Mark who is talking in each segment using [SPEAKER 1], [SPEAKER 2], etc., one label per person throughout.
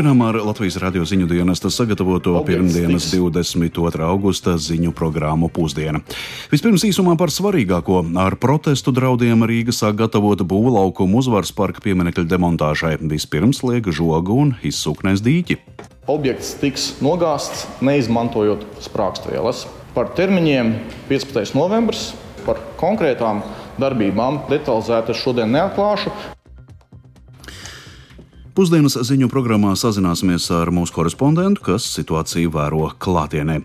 [SPEAKER 1] Turpinām ar Latvijas radio ziņu dienesta sagatavoto pirmdienas 22. augusta ziņu programmu pusdiena. Vispirms īsumā par svarīgāko. Ar protestu draudiem Rīga sāk gatavot būvlaukumu uzvaras parka pieminekļa demontāžai. Vispirms liek žogu un izsūknēs dīķi.
[SPEAKER 2] Objekts tiks nogāzts neizmantojot sprāgstvielas. Par termiņiem 15. novembris, par konkrētām darbībām detalizēti šodien neatklāšu.
[SPEAKER 1] Pusdienas ziņu programmā sazināsimies ar mūsu korespondentu, kas situāciju vēro klātienē.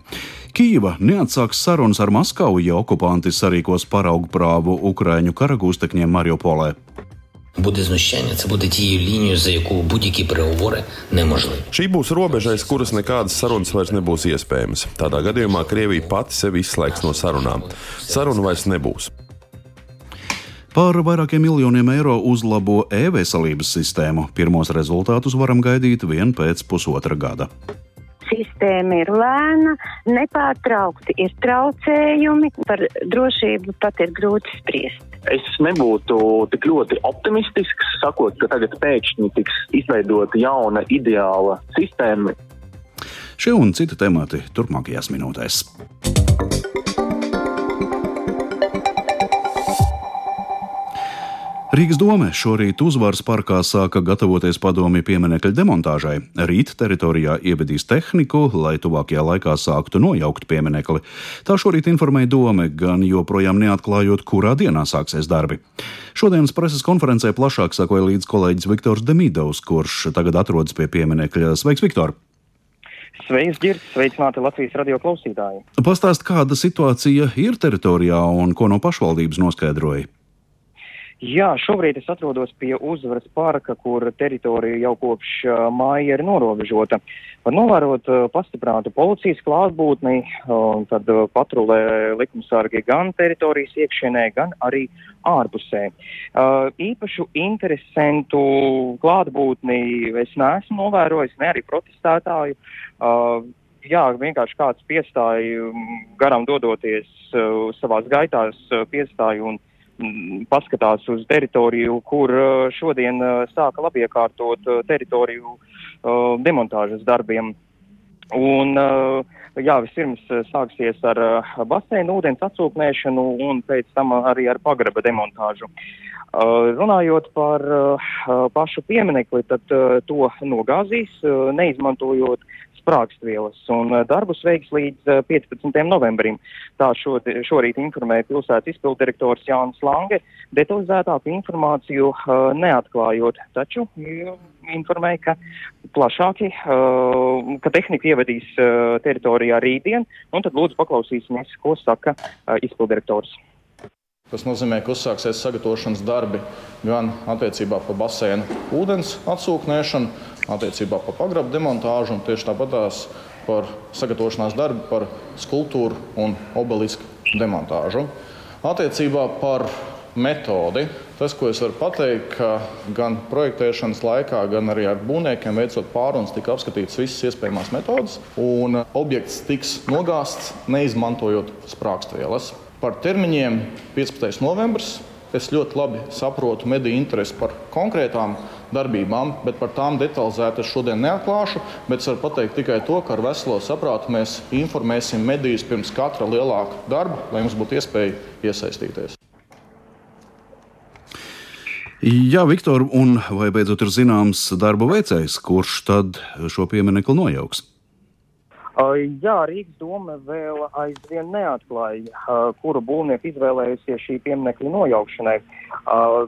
[SPEAKER 1] Kīva neatsāks sarunas ar Maskavu, ja okupanti sarīkos paraugu prāvu Ukraiņu karagūstekņiem Mariupolē.
[SPEAKER 3] Буде знущання, це буде тією лінією, за яку будь-які переговори неможливі.
[SPEAKER 4] Šī būs robeža, aiz kuras nekādas sarunas vairs nebūs iespējamas. Tādā gadījumā Krievija pati sevi izslēgs no sarunām. Saruna vairs nebūs.
[SPEAKER 1] Par vairākiem miljoniem eiro uzlabo e-veselības sistēmu. Pirmos rezultātus varam gaidīt vien pēc pusotra gada.
[SPEAKER 5] Sistēma ir lēna, nepārtraukti ir traucējumi, par drošību pat ir grūti spriest.
[SPEAKER 6] Es nebūtu tik ļoti optimistisks, sakot, ka tagad pēkšņi tiks izveidota jauna ideāla sistēma.
[SPEAKER 1] Šie un citi temati turpmākajās minūtēs. Rīgas doma šorīt uzvaras parkā sāka gatavoties padomju pieminiekļa demontāžai. Rīt teritorijā ievedīs tehniku, lai tuvākajā laikā sāktu nojaukt pieminekli. Tā šorīt informēja doma, gan joprojām neatklājot, kurā dienā sāksies darbi. Šodienas preses konferencē plašāk sakoja līdz kolēģis Viktors Demidovs, kurš tagad atrodas pie pieminekļa. Sveiks, Viktor!
[SPEAKER 7] Sveiks, Girts! Sveicināti Latvijas radio klausītāji!
[SPEAKER 1] Pastāst, kāda situācija ir teritorijā un ko no pašvaldības noskaidroja?
[SPEAKER 7] Jā, šobrīd es atrodos pie uzvaras parka, kur teritorija jau kopš uh, māja ir norobežota. Var novērot uh, pastiprinātu policijas klātbūtni, uh, tad patrulē likumsargi gan teritorijas iekšienē, gan arī ārpusē. Īpašu interesantu klātbūtni es neesmu novērojis, ne arī protestētāju. Jā, vienkārši kāds piestāja garām dodoties uh, savās gaitās, uh, piestāja un paskatās uz teritoriju, kur šodien sāka labiekārtot teritoriju demontāžas darbiem. Un, jā, vispirms sāksies ar baseinu ūdens atsūknēšanu un pēc tam arī ar pagraba demontāžu. Runājot par pašu pieminekli, tad to nogāzīs, neizmantojot sprāgstvielas, un darbus veiks līdz 15. novembrim. Tā šo, šorīt informēja pilsētas izpildirektors Jānis Lange, detalizētāku informāciju neatklājot, taču informēja, ka plašāki, ka tehnika ievedīs teritorijā rītdien, un tad lūdzu paklausīsimies, ko saka izpildirektors.
[SPEAKER 2] Tas nozīmē, ka uzsāksies sagatavošanas darbi gan attiecībā par basēnu ūdens atsūknēšanu, attiecībā par pagrabu demontāžu un tieši tāpatās par sagatavošanās darbu par skulptūru un obelisku demontāžu. Attiecībā par metodi. Tas, ko es varu pateikt, ka gan projektēšanas laikā, gan arī ar būvniekiem veicot pārunas, tika apskatītas visas iespējamās metodas, un objekts tiks nogāzts neizmantojot sprāgstvielas. Par termiņiem 15. novembris. Es ļoti labi saprotu mediju interesi par konkrētām darbībām, bet par tām detalizēti es šodien neatklāšu. Bet es varu pateikt tikai to, ka ar veselo saprātu mēs informēsim medijus pirms katra lielāka darba, lai mums būtu iespēja iesaistīties.
[SPEAKER 1] Jā, Viktor, un vai beidzot ir zināms darba veicējs, kurš tad šo pieminiektu nojauks?
[SPEAKER 7] Jā, Rīgas doma vēl aizvien neatklāja, kuru būvnieku izvēlējusies šī pieminiekļa nojaukšanai.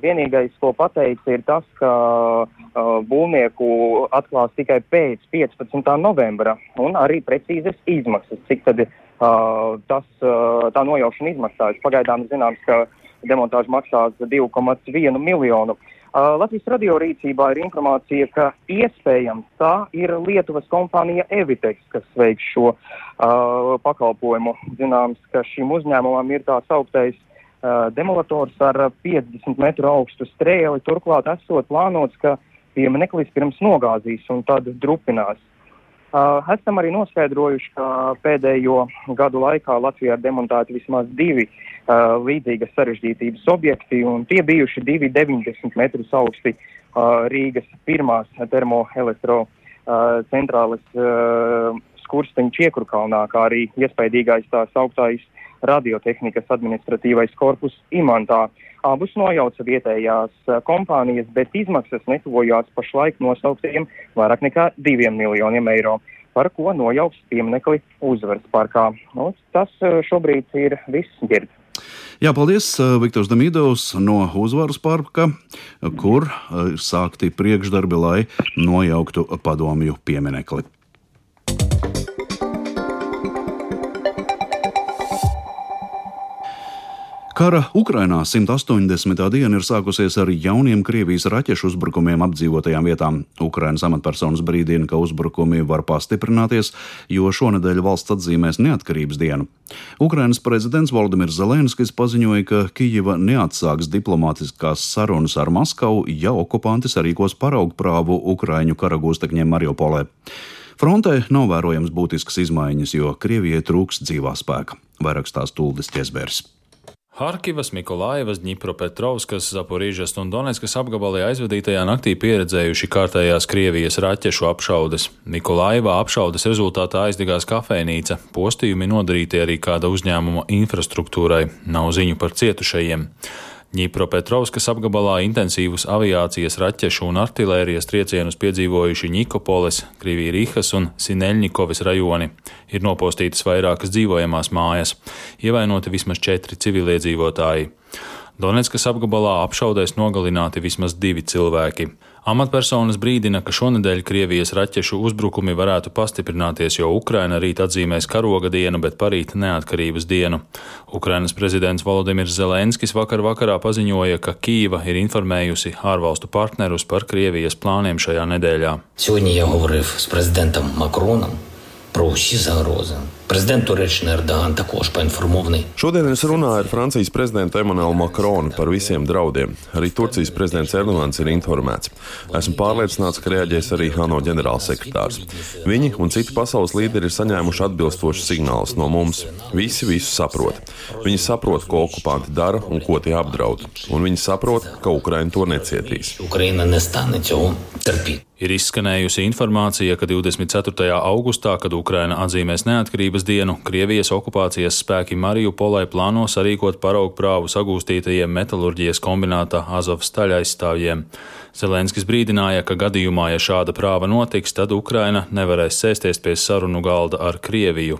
[SPEAKER 7] Vienīgais, ko pateica, ir tas, ka būvnieku atklās tikai pēc 15. novembra un arī precīzes izmaksas, cik tad tas, tā nojaukšana izmaksājas. Pagaidām zināms, ka demontāža maksās 2,1 miljonu. Uh, Latvijas radio rīcībā ir informācija, ka iespējams tā ir Lietuvas kompānija Evitex, kas veiks šo uh, pakalpojumu. Zināms, ka šim uzņēmumam ir tā sauktais uh, demolators ar 50 metru augstu strēli. Turklāt esot plānots, ka piemineklis pirms nogāzīs un tad drupinās. Uh, esam arī noskaidrojuši, ka pēdējo gadu laikā Latvijā ir demontēti vismaz divi uh, līdzīgas sarežģītības objekti, un tie bijuši divi 90 metrus augsti uh, Rīgas pirmās termoelektro uh, uh, skursteņu čiekurkalnā, kā arī iespaidīgais tās augtais radiotehnikas administratīvais korpus Imantā. Abus nojauca vietējās kompānijas, bet izmaksas netuvojās pašlaik nosauktiem vairāk nekā diviem miljoniem eiro, par ko nojauks pieminekli uzvaras parkā. Nu, tas šobrīd ir viss ģērbs.
[SPEAKER 1] Jā, paldies, Viktors Damīdovs no Uzvaras parka, kur ir sākti priekšdarbi, lai nojauktu padomju pieminekli. Kara Ukrainā 180. diena ir sākusies ar jauniem Krievijas raķešu uzbrukumiem apdzīvotajām vietām. Ukrainas amatpersonas brīdina, ka uzbrukumi var pastiprināties, jo šonadēļ valsts atzīmēs neatkarības dienu. Ukrainas prezidents Valdemirs Zelenskis paziņoja, ka Kijeva neatsāks diplomātiskās sarunas ar Maskavu, ja okupanti sarīkos paraugprāvu Ukraiņu karagūstekņiem Mariupolē. Frontē nav vērojams būtiskas izmaiņas, jo Krievijai trūks dzīvā spēka. Vairāk stāsta Tuldis Česbērs.
[SPEAKER 8] Harkivas, Mikolaivas, Dņipropetrovskas, Zaporīžas un Donetskas apgabalī aizvadītajā naktī pieredzējuši kārtējās Krievijas raķešu apšaudes. Mikolaivā apšaudes rezultātā aizdegās kafejnīca, postījumi nodarīti arī kāda uzņēmuma infrastruktūrai, nav ziņu par cietušajiem. Ņipropetrovskas apgabalā intensīvus aviācijas raķešu un artilērijas triecienus piedzīvojuši Nikopoles, Krivīrihas un Sineļņikovis rajoni. Ir nopostītas vairākas dzīvojamās mājas, ievainoti vismaz četri civiliedzīvotāji. Donetskas apgabalā apšaudēs nogalināti vismaz divi cilvēki. Amatpersonas brīdina, ka šonadēļ Krievijas raķešu uzbrukumi varētu pastiprināties, jo Ukraina rīt atzīmēs karoga dienu, bet parīt neatkarības dienu. Ukrainas prezidents Volodimirs Zelenskis vakar vakarā paziņoja, ka Kīva ir informējusi ārvalstu partnerus par Krievijas plāniem šajā nedēļā.
[SPEAKER 3] Šodien jau runāju ar prezidentam Makronam par šī zagrozījumu. Президент Туреччини Ердоган також поінформований.
[SPEAKER 4] Šodien es runāju ar Francijas prezidentu Emmanuelu Makronu par visiem draudiem. Arī Turcijas prezidents Erdogans ir informēts. Esmu pārliecināts, ka reaģēs arī ANO ģenerālsekretārs. Viņi un citi pasaules līderi ir saņēmuši atbilstošus signālus no mums. Visi visu saprot. Viņi saprot, ko okupanti dara un ko tie apdraud. Un viņi saprot, ka Ukraina to necietīs.
[SPEAKER 3] Україна не стане цього терпіти.
[SPEAKER 8] Ir izskanējusi informācija, ka 24. augustā, kad Ukraina atzīmēs brīvības dienu Krievijas okupācijas spēki Marijupolai plāno sarīkot paraugu prāvu sagūstītajiem metalurģijas kombināta Azovstaļa aizstāvjiem. Zelenskis brīdināja, ka gadījumā, ja šāda prāva notiks, tad Ukraina nevarēs sēsties pie sarunu galda ar Krieviju.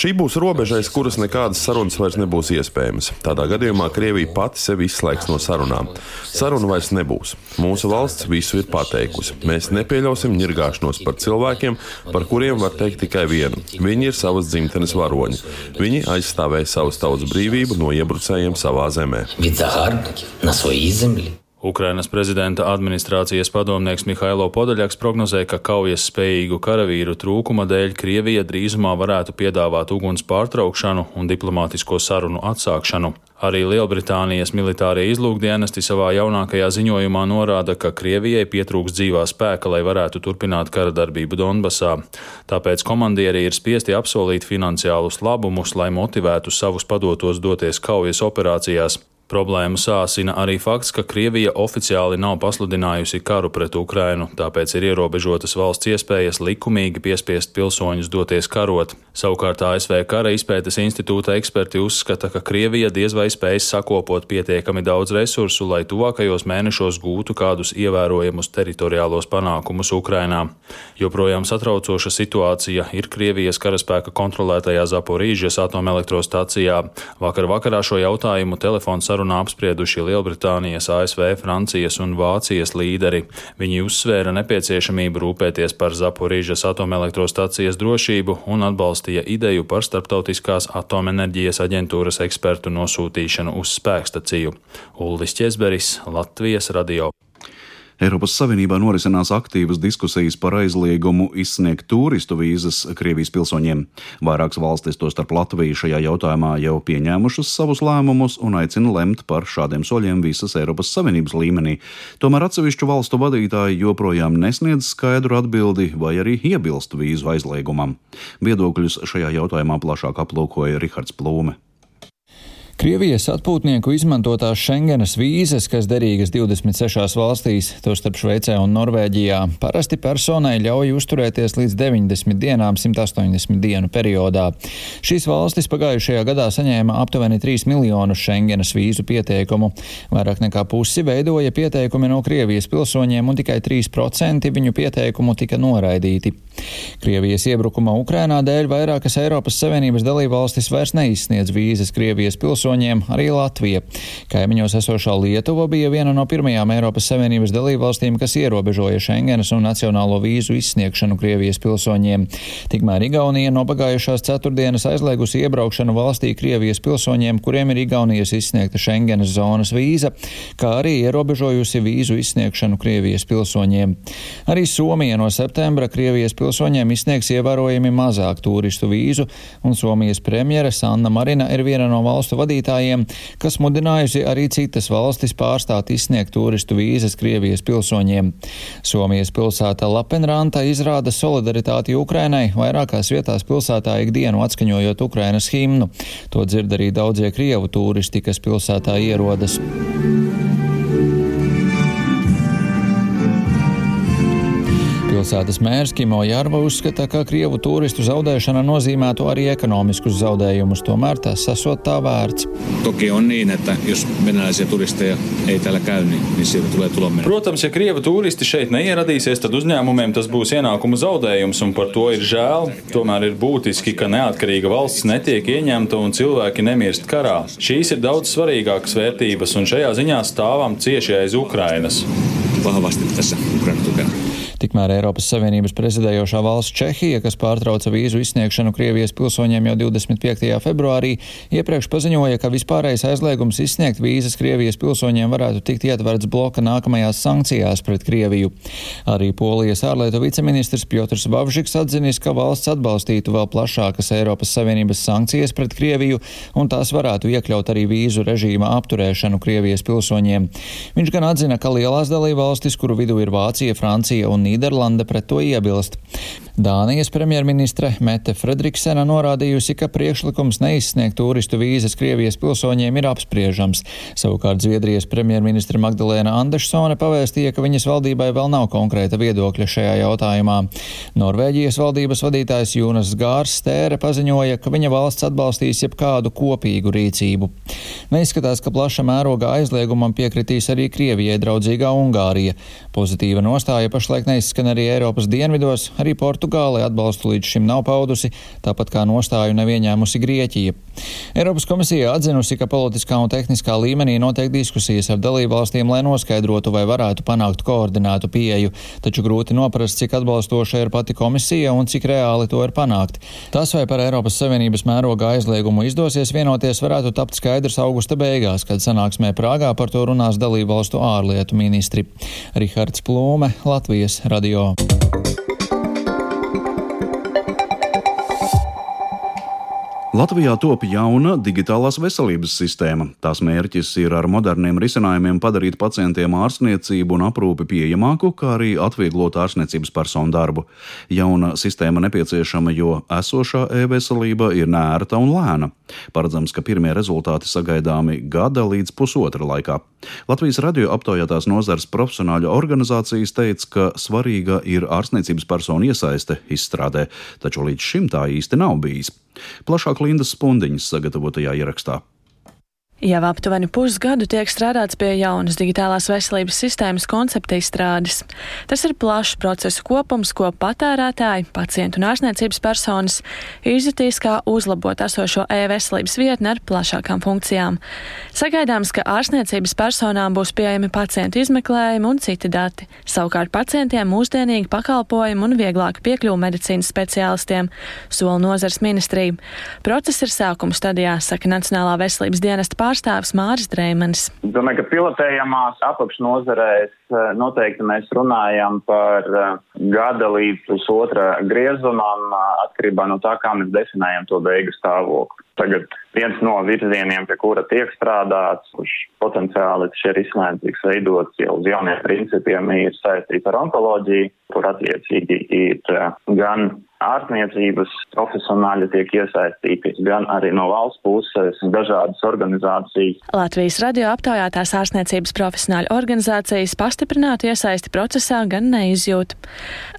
[SPEAKER 4] Šī būs robeža, aiz kuras nekādas sarunas vairs nebūs iespējamas. Tādā gadījumā Krievija pati sevi izslēgs no sarunām. Sarunu vairs nebūs. Mūsu valsts visu ir pateikusi. Mēs nepieļausim ņirgā ņirgāšanos par cilvēkiem, par kuriem var teikt tikai vienu. Viņi ir savas dzimtenes varoņi. Viņi aizstāvēja savas tautas brīvību no iebrucējiem savā zemē.
[SPEAKER 3] Від загарбників на своїй землі.
[SPEAKER 8] Ukrainas prezidenta administrācijas padomnieks Mihailo Podaļaks prognozē, ka kaujas spējīgu karavīru trūkuma dēļ Krievija drīzumā varētu piedāvāt uguns pārtraukšanu un diplomātisko sarunu atsākšanu. Arī Lielbritānijas militārie izlūkdienesti savā jaunākajā ziņojumā norāda, ka Krievijai pietrūks dzīvā spēka, lai varētu turpināt kara darbību Donbasā. Tāpēc komandieri ir spiesti apsolīt finansiālus labumus, lai motivētu savus padotos doties kaujas operācijās. Problēmu sāsina arī fakts, ka Krievija oficiāli nav pasludinājusi karu pret Ukrainu, tāpēc ir ierobežotas valsts iespējas likumīgi piespiest pilsoņus doties karot. Savukārt ASV Kara izpētes institūta eksperti uzskata, ka Krievija diez vai spēs sakopot pietiekami daudz resursu, lai tuvākajos mēnešos gūtu kādus ievērojamus teritoriālos panākumus Ukrainā. Joprojām satraucoša situācija ir Krievijas karaspēka kontrolētajā Zaporīžas atomelektrostacijā. Vakar vakarā šo jautājumu telefons sarunā apsprieduši Lielbritānijas, ASV, Francijas un Vācijas līderi. Viņi uzsvēra nepieciešamību rūpēties par Zaporīžas atomelektrostacijas drošību un atbalstīja ideju par starptautiskās atomenerģijas aģentūras ekspertu nosūtīšanu uz spēkstaciju. Ulris Česberis, Latvijas radio.
[SPEAKER 1] Eiropas Savienībā norisinās aktīvas diskusijas par aizliegumu izsniegt turistu vīzas Krievijas pilsoņiem. Vairākas valstis, tostarp Latvija, šajā jautājumā jau pieņēmušas savus lēmumus un aicina lemt par šādiem soļiem visas Eiropas Savienības līmenī. Tomēr atsevišķu valstu vadītāji joprojām nesniedz skaidru atbildi vai arī iebilst vīzu aizliegumam. Viedokļus šajā jautājumā plašāk aplūkoja Rihards Plūme.
[SPEAKER 9] Krievijas atpūtnieku izmantotās Schengenas vīzas, kas derīgas 26 valstīs, tostarp Šveicē un Norvēģijā, parasti personai ļauj uzturēties līdz 90 dienām 180 dienu periodā. Šīs valstis pagājušajā gadā saņēma aptuveni 3 miljonus Schengenas vīzu pieteikumu. Vairāk nekā pusi veidoja pieteikumi no Krievijas pilsoņiem un tikai 3% viņu pieteikumu tika noraidīti. Krievijas iebrukuma Ukrainā dēļ vairākas Eiropas Savienības dalībvalstis vairs neizsniedz vīzas Krievijas pilsoņiem, arī Latvija. Kaimiņos esošā Lietuva bija viena no pirmajām Eiropas Savienības dalībvalstīm, kas ierobežoja Schengenas un nacionālo vīzu izsniegšanu Krievijas pilsoņiem. Tikmēr Igaunija no pagājušās ceturtdienas aizliegusi iebraukšanu valstī Krievijas pilsoņiem, kuriem ir Igaunijas izsniegta Schengenas zonas vīza, kā arī ierobežojusi vīzu izsniegšanu Krievijas pilsoņiem. Arī Somija no septembra Krievijas pilsoņiem izsniegs ievērojami mazāk turistu vīzu, un Somijas premjere Sanna Marina ir viena no valstu vadītājiem, kas mudinājusi arī citas valstis pārstāt izsniegt turistu vīzas Krievijas pilsoņiem. Somijas pilsēta Lapenranta izrāda solidaritāti Ukrainai vairākās vietās pilsētā ikdienu atskaņojot Ukrainas himnu. To dzird arī daudzie Krievu turisti, kas pilsētā ierodas. Pilsētas mērs Kimo Jārva uzskata, ka Krievu turistu zaudēšana nozīmētu arī ekonomiskus zaudējumus, tomēr tas esot tā vērts.
[SPEAKER 10] Toki on niin, että jos venäläisiä turisteja ei täällä käy, niin, niin siitä tulee tulonmenetys.
[SPEAKER 8] Protams, ja Krievu turisti šeit neieradīsies, tad uzņēmumiem tas būs ienākumu zaudējums, un par to ir žēl. Tomēr ir būtiski, ka neatkarīga valsts netiek ieņemta un cilvēki nemirst karā. Šīs ir daudz svarīgākas vērtības, un šajā ziņā stāvam cieši aiz Ukrainas.
[SPEAKER 10] Vahvasti tässä Ukraina tukena.
[SPEAKER 9] Tikmēr Eiropas Savienības prezidējošā valsts Čehija, kas pārtrauca vīzu izsniegšanu Krievijas pilsoņiem jau 25. februārī, iepriekš paziņoja, ka vispārējais aizliegums izsniegt vīzas Krievijas pilsoņiem varētu tikt ietverts bloka nākamajās sankcijās pret Krieviju. Arī Polijas ārlietu viceministrs Piotrs Vavžiks atzinis, ka valsts atbalstītu vēl plašākas Eiropas Savienības sankcijas pret Krieviju, un tās varētu iekļaut arī vīzu režīma apturēšanu Krievijas pilsoņiem. Viņš gan atzina, ka lielās dalībvalstis, kuru vidū ir Vācija, Francija un Nīderlanda pret to iebilst. Dānijas premjerministre Mete Fredriksena norādījusi, ka priekšlikums neizsniegt turistu vīzas Krievijas pilsoņiem ir apspriežams. Savukārt Zviedrijas premjerministre Magdalēna Andersone pavēstīja, ka viņas valdībai vēl nav konkrēta viedokļa šajā jautājumā. Norvēģijas valdības vadītājs Jūnas Gārs Stēre paziņoja, ka viņa valsts atbalstīs jebkādu kopīgu rīcību. Neizskatās, ka plaša mēroga aizliegumam piekritīs arī Krievijai draudzīgā Ungārija. Pozitīva nostāja pašlaik neizskan arī Eiropas dienvidos, arī. Portugāle atbalstu līdz šim nav paudusi, tāpat kā nostāju nav ieņēmusi Grieķija. Eiropas komisija atzinusi, ka politiskā un tehniskā līmenī notiek diskusijas ar dalībvalstīm, lai noskaidrotu, vai varētu panākt koordinētu pieeju, taču grūti noprast, cik atbalstoša ir pati komisija un cik reāli to ir panākt. Tas, vai par Eiropas Savienības mēroga aizliegumu izdosies vienoties, varētu tapt skaidrs augusta beigās, kad sanāksmē Prāgā par to runās dalībvalstu ārlietu ministri. Rihards Plūme, Latvijas radio. Radio.
[SPEAKER 1] Latvijā top jauna digitālās veselības sistēma. Tās mērķis ir ar moderniem risinājumiem padarīt pacientiem ārstniecību un aprūpi pieejamāku, kā arī atvieglot ārstniecības personu darbu. Jauna sistēma nepieciešama, jo esošā e-veselība ir nērta un lēna. Paredzams, ka pirmie rezultāti sagaidāmi gada līdz pusotra laikā. Latvijas radio aptaujātās nozars profesionāļu organizācijas teica, ka svarīga ir ārstniecības personu iesaiste izstrādē, taču līdz šim tā īsti nav bijis. Plašāk Lindas Spundiņas sagatavotajā ierakstā.
[SPEAKER 11] Jau aptuveni pusgadu tiek strādāts pie jaunas digitālās veselības sistēmas koncepta izstrādes. Tas ir plašs procesu kopums, ko patērētāji, pacientu un ārstniecības personas izjutīs, kā uzlabot esošo e-veselības vietni ar plašākām funkcijām. Sagaidāms, ka ārstniecības personām būs pieejami pacientu izmeklējumi un citi dati. Savukārt pacientiem mūsdienīgi pakalpojumi un vieglāk piekļuvu medicīnas speciālistiem, sola nozars ministrija. Process ir sākuma stadijā, saka Nacionālā veselības dienesta pārstāvja pārstāvis Māris Dreimanis.
[SPEAKER 12] Domāju, ka pilotējamās apakšnozarēs eh, noteikti mēs runājam par eh, gada līdz pusotra griezumam eh, atkarībā no tā, kā mēs definējam to beigu stāvokli. Tagad viens no virzieniem, pie kura tiek strādāts, kurš potenciāli risinājumi tiks veidots jau uz jauniem principiem, ir saistīts ar onkoloģiju, kur attiecīgi ir gan ārstniecības profesionāļi tiek iesaistīti, gan arī no valsts puses dažādas organizācijas.
[SPEAKER 11] Latvijas radio aptaujātās ārstniecības profesionāļu organizācijas pastiprinātu iesaisti procesā gan neizjūt.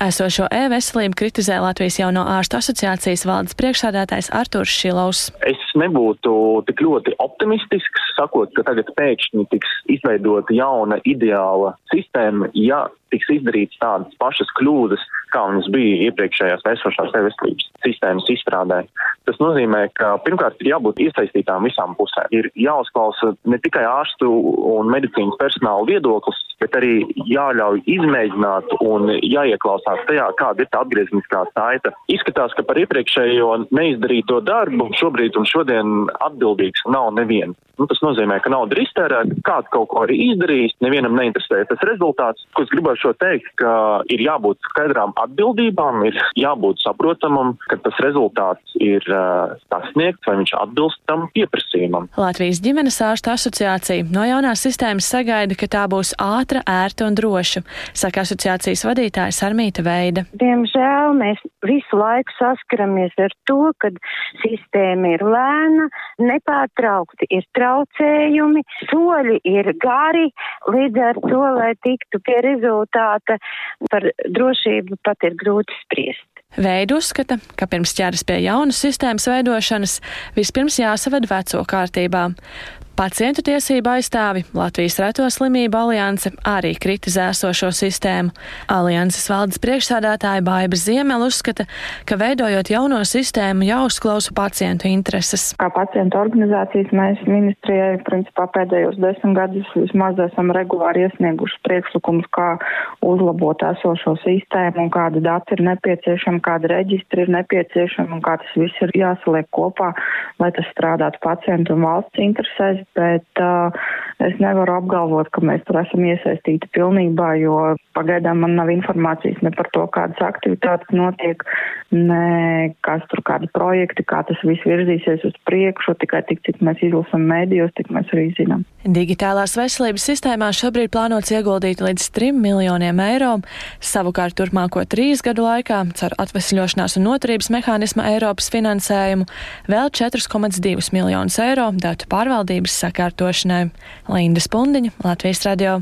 [SPEAKER 11] Esošo e-veselību kritizē Latvijas jauno ārstu asociācijas valdes priekšsādātājs Artūrs Šilovs.
[SPEAKER 6] Es nebūtu tik ļoti optimistisks, sakot, ka tagad pēkšņi tiks izveidota jauna ideāla sistēma, ja tiks izdarīts tādas pašas kļūdas, kā mums bija iepriekšējās esošās e-veselības sistēmas izstrādē. Tas nozīmē, ka pirmkārt ir jābūt iesaistītām visām pusēm. Ir jāuzklausa ne tikai ārstu un medicīnas personāla viedoklis, bet arī jāļauj izmēģināt un jāieklausās tajā, kāda ir tā atgriezniskā saita. Izskatās, ka par iepriekšējo neizdarīto darbu šobrīd un šodien atbildīgs nav neviens. Nu, tas nozīmē, ka nauda ir iztērēta, kāds kaut ko arī izdarījis, nevienam neinteresē tas rezultāts. Ko es gribēju teikt, ka ir jābūt skaidrām atbildībām, ir jābūt saprotamam, ka tas rezultāts ir uh, sasniegts vai viņš atbilst tam pieprasījumam.
[SPEAKER 11] Latvijas ģimenes ārstu asociācija no jaunās sistēmas sagaida, ka tā būs ātra, ērta un droša, saka asociācijas vadītājs Armīta Veida.
[SPEAKER 5] Diemžēl mēs visu laiku saskaramies ar to, ka sistēma ir lēna, nepārtraukti ir traucējumi, soļi ir gari, līdz ar to, lai tiktu pie rezultāta par drošību pat ir grūti spriest.
[SPEAKER 11] Veidu uzskata, ka pirms ķeras pie jaunas sistēmas veidošanas vispirms jāsaved veco kārtībā. Pacientu tiesību aizstāvi Latvijas Reto slimību alianse arī kritizē esošo sistēmu. Alianses valdes priekšsādātāja Baiba Ziemela uzskata, ka veidojot jauno sistēmu jāuzklausa pacientu intereses.
[SPEAKER 13] Kā pacientu organizācijas mēs ministrijai principā pēdējos desmit gadus vismaz esam regulāri iesnieguši priekšlikumus, kā uzlabot esošo sistēmu un kādi dati ir nepieciešami, kādi reģistri ir nepieciešami un kā tas viss ir jāsaliek kopā, lai tas strādātu pacientu un valsts interesēs bet uh, es nevaru apgalvot, ka mēs tur esam iesaistīti pilnībā, jo pagaidām man nav informācijas ne par to, kādas aktivitātes notiek, ne kas tur kādi projekti, kā tas viss virzīsies uz priekšu, tikai tik, cik mēs izlasam mēdījos, tik mēs arī zinām.
[SPEAKER 11] Digitālās veselības sistēmā šobrīd plānots ieguldīt līdz 3 miljoniem eiro, savukārt turpmāko trīs gadu laikā caur atvesļošanās un noturības mehānisma Eiropas finansējumu vēl 4,2 miljonus eiro datu pārvaldības sakārtošanai. Linda Spundiņa, Latvijas radio.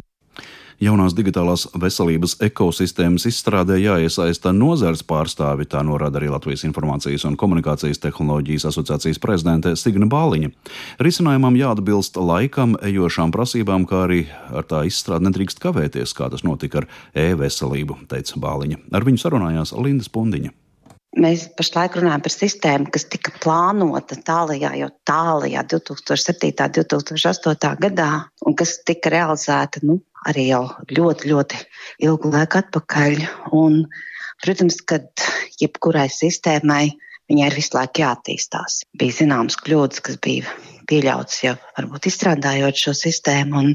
[SPEAKER 1] Jaunās digitālās veselības ekosistēmas izstrādē jāiesaista nozars pārstāvi, tā norāda arī Latvijas Informācijas un komunikācijas tehnoloģijas asociācijas prezidente Signa Bāliņa. Risinājumam jāatbilst laikam ejošām prasībām, kā arī ar tā izstrādi nedrīkst kavēties, kā tas notika ar e-veselību, teica Bāliņa. Ar viņu sarunājās Linda Spundiņa.
[SPEAKER 14] Mēs pašlaik runājam par sistēmu, kas tika plānota tālajā, jau tālajā 2007. un 2008. gadā, un kas tika realizēta nu, arī jau ļoti, ļoti ilgu laiku atpakaļ. Un, protams, ka jebkurai sistēmai viņai ir visu laiku jāattīstās. Bija zināmas kļūdas, kas bija pieļautas jau varbūt izstrādājot šo sistēmu, un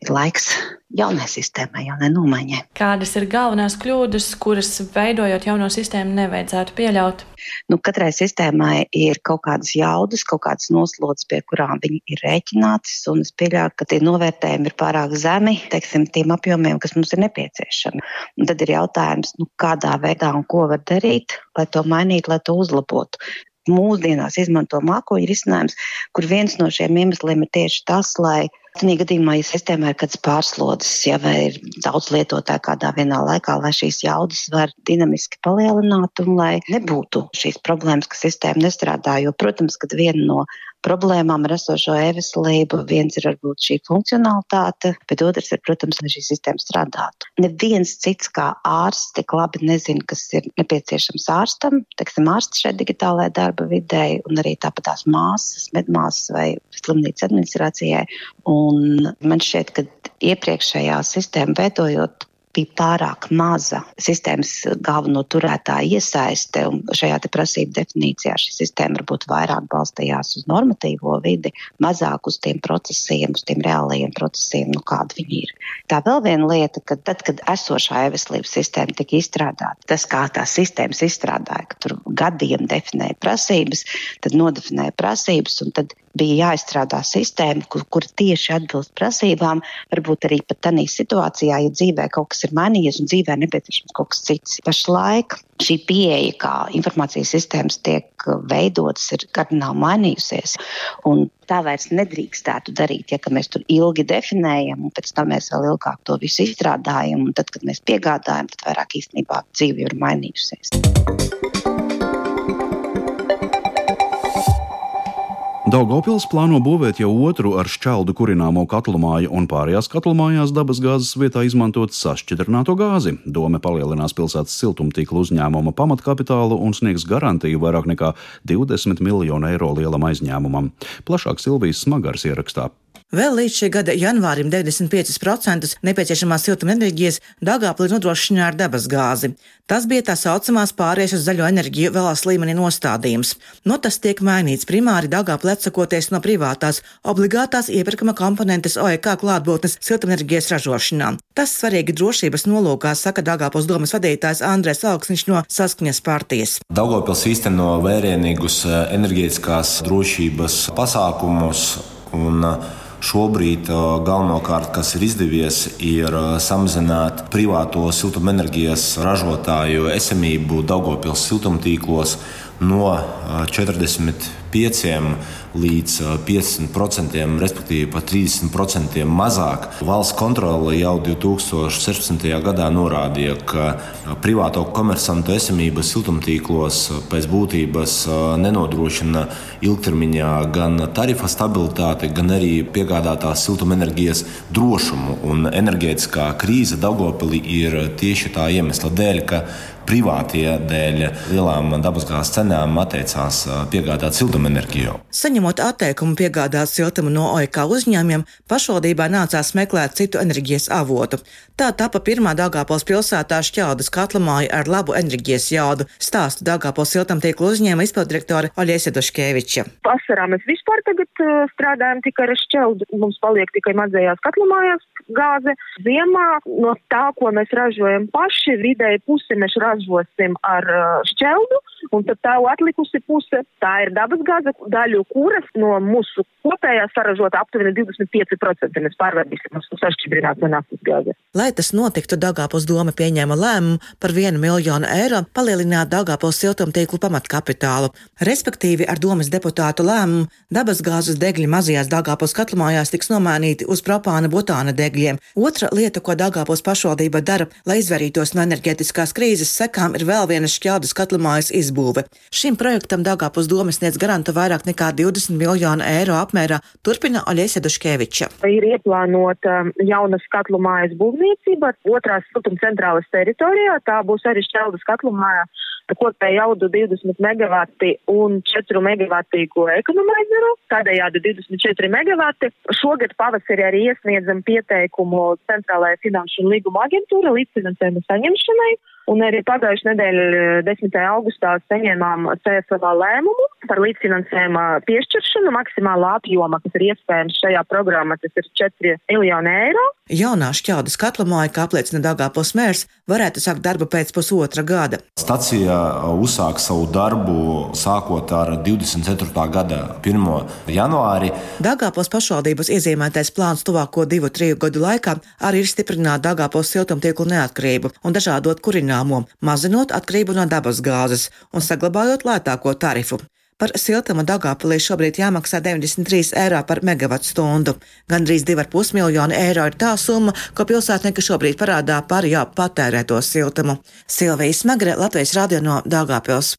[SPEAKER 14] ir laiks jaunai sistēmai, jaunai nomaiņai.
[SPEAKER 11] Kādas ir galvenās kļūdas, kuras veidojot jauno sistēmu nevajadzētu pieļaut?
[SPEAKER 14] Nu, katrai sistēmai ir kaut kādas jaudas, kaut kādas noslodzes, pie kurām viņi ir rēķinātas, un es pieļauju, ka tie novērtējumi ir pārāk zemi, teiksim, tiem apjomiem, kas mums ir nepieciešami. Un tad ir jautājums, nu, kādā veidā un ko var darīt, lai to mainītu, lai to uzlabotu mūsdienās izmanto mākoņu risinājums, kur viens no šiem iemesliem ir tieši tas, lai Tādā gadījumā, ja sistēmā ir kāds pārslodzes, ja ir daudz lietotāju kādā vienā laikā, lai šīs jaudas var dinamiski palielināt un lai nebūtu šīs problēmas, ka sistēma nestrādā. Jo, protams, kad viena no problēmām ar esošo e-veselību. Viens ir varbūt šī funkcionalitāte, bet otrs ir, protams, lai šī sistēma strādātu. Neviens cits kā ārsts tik labi nezina, kas ir nepieciešams ārstam, teiksim, ārsts šeit digitālajā darba vidē, un arī tāpat tās māsas, medmāsas vai slimnīcas administrācijai. Un man šķiet, ka iepriekšējā sistēma veidojot bija pārāk maza sistēmas galveno turētāju iesaiste. Šajā prasību definīcijā šī sistēma varbūt vairāk balstījās uz normatīvo vidi, mazāk uz tiem procesiem, uz tiem reālajiem procesiem, nu, kādi viņi ir. Tā vēl viena lieta, ka tad, kad esošā e-veselības sistēma tika izstrādāta, tas, kā tās sistēmas izstrādāja, ka tur gadiem definēja prasības, tad nodefinēja prasības, un tad bija jāizstrādā sistēma, kur, kur tieši atbilst prasībām. Varbūt arī pat tādā situācijā, ja dzīvē kaut kas ir mainījies un dzīvē nepieciešams kaut kas cits. Pašlaik šī pieeja, kā informācijas sistēmas tiek veidotas, ir kardināli mainījusies. Tā vairs nedrīkstētu darīt, ja mēs tur ilgi definējam, un pēc tam mēs vēl ilgāk to visu izstrādājam, tad, kad mēs piegādājam, tad vairāk īstenībā dzīve ir mainījusies.
[SPEAKER 1] Daugopils plāno būvēt jau otru ar šķeldu kurināmo katlu māju un pārējās katlu mājās dabasgāzes vietā izmantot sašķidrināto gāzi. Dome palielinās pilsētas siltumtīkla uzņēmuma pamatkapitālu un sniegs garantiju vairāk nekā 20 miljonu eiro lielam aizņēmumam. Plašāk Silvijas smagars ierakstā.
[SPEAKER 15] Vēl līdz šī gada janvārim 95% nepieciešamās siltumenerģijas Dāngāplī nodrošināja ar dabasgāzi. Tas bija tā saucamās pārējais uz zaļo enerģiju vēlās līmenī nostādījums. No tas tiek mainīts primāri Dāngāplī atsakoties no privātās obligātās iepirkuma komponentes OEK klātbūtnes siltumenerģijas ražošanā. Tas svarīgi drošības nolūkā, saka Dāngāpils domas vadītājs Andrēs Augsniņš no Saskaņas partijas.
[SPEAKER 16] Daugopils īsteno vērienīgus eh, enerģētiskās drošības pasākumus un uh, Šobrīd galvenokārt, kas ir izdevies, ir samazināt privāto siltumenerģijas ražotāju esamību Daugopils siltumtīklos no 45 līdz 50%, respektīvi pat 30% mazāk. Valsts kontrole jau 2016. gadā norādīja, ka privāto komersantu esamība siltumtīklos pēc būtības nenodrošina ilgtermiņā gan tarifa stabilitāti, gan arī piegādātās siltumenerģijas drošumu. Un enerģētiskā krīze Daugopilī ir tieši tā iemesla dēļ, ka privātie dēļ lielām dabasgāzes cenām atteicās piegādāt siltumenerģiju.
[SPEAKER 15] Saņemot atteikumu piegādāt siltumu no OIK uzņēmumiem, pašvaldībā nācās meklēt citu enerģijas avotu. Tā tapa pirmā Dāngāpils pilsētā šķeldas katlamāja ar labu enerģijas jaudu, stāsta Dāngāpils siltumtīklu uzņēmuma izpildirektore Oļiesa Duškeviča.
[SPEAKER 17] Vasarā mēs vispār tagad strādājam tikai ar šķeldu. Mums paliek tikai mazajās katlamājās gāze. Ziemā no tā, ko mēs ražojam paši, vidēji pusi mēs ražosim ar uh, šķeldu, un tad tā atlikusi puse tā ir dabasgāze, daļu kuras no mūsu kopējā saražota aptuveni 25% mēs pārvērtīsim uz sašķidrinātu naftas gāzi.
[SPEAKER 15] Lai tas notiktu, Dagāpils doma pieņēma lēmumu par 1 miljonu eiro palielināt Dagāpils siltumtīklu pamatkapitālu. Respektīvi, ar domas deputātu lēmumu dabasgāzes degļi mazajās Dagāpils katlamājās tiks nomainīti uz propāna butāna degļiem. Otra lieta, ko Dagāpils pašvaldība dara, lai izvairītos no enerģētiskās krīzes sekām, ir vēl vienas šķeldas katlamājas izbūve. Šim projektam Dagāpils doma sniedz garantu vairāk nekā 20 miljonu eiro apmērā, turpina Oļesia Duškeviča.
[SPEAKER 17] Ir ieplānota jauna skatlu mājas būvniecība otrās siltuma centrālas teritorijā. Tā būs arī šķeldas katlu māja kopēju jaudu 20 megawati un 4 megavatīgo ekonomaizeru, tādējādi 24 megawati. Šogad pavasarī arī iesniedzam pieteikumu Centrālajai finanšu un līguma aģentūra līdzfinansējuma saņemšanai. Un arī pagājušajā nedēļā, 10. augustā, saņēmām CSLA lēmumu par līdzfinansējuma piešķiršanu maksimālā apjoma, kas ir iespējams šajā programmā, tas ir 4 miljoni eiro.
[SPEAKER 15] Jaunā šķeldas katlamāja, kā apliecina Dāngāpils mērs, varētu sākt darbu pēc pusotra gada.
[SPEAKER 16] Stacija uzsāk savu darbu sākot ar 24. gada 1. janvāri.
[SPEAKER 15] Dāngāpils pašvaldības iezīmētais plāns tuvāko divu, triju gadu laikā arī ir stiprināt Dāngāpils siltumtīklu neatkarību un dažādot kurināmo, mazinot atkarību no dabas gāzes un saglabājot lētāko tarifu. Par siltumu Dagāpilī šobrīd jāmaksā 93 eiro par megawatu stundu. Gandrīz 2,5 miljoni eiro ir tā summa, ko pilsētnieki šobrīd parādā par jau patērēto siltumu. Silvija Smagre, Latvijas radio no Dagāpils.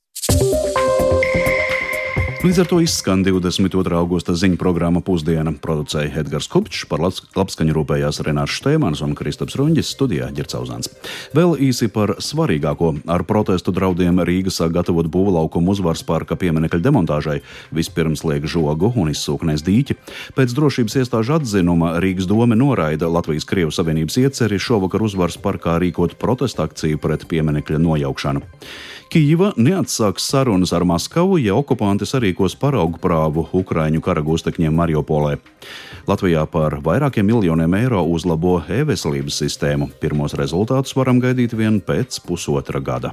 [SPEAKER 1] Līdz ar to izskan 22. augusta ziņu programma Pusdiena. Producēja Edgars Kupčs, par labskaņu rūpējās Renārs Štēmans un Kristaps Runģis, studijā Ģercauzāns. Vēl īsi par svarīgāko. Ar protestu draudiem Rīga sāk gatavot būvlaukumu uzvaras parka pieminekļa demontāžai. Vispirms liek žogu un izsūknēs dīķi. Pēc drošības iestāžu atzinuma Rīgas doma noraida Latvijas Krievu Savienības ieceri šovakar uzvaras parkā rīkot protesta akciju pret pieminekļa nojaukšanu. Kīva neatsāks sarunas ar Maskavu, ja okupanti sarīkos paraugu prāvu Ukraiņu karagūstekņiem Mariupolē. Latvijā par vairākiem miljoniem eiro uzlabo e-veselības sistēmu. Pirmos rezultātus varam gaidīt vien pēc pusotra gada.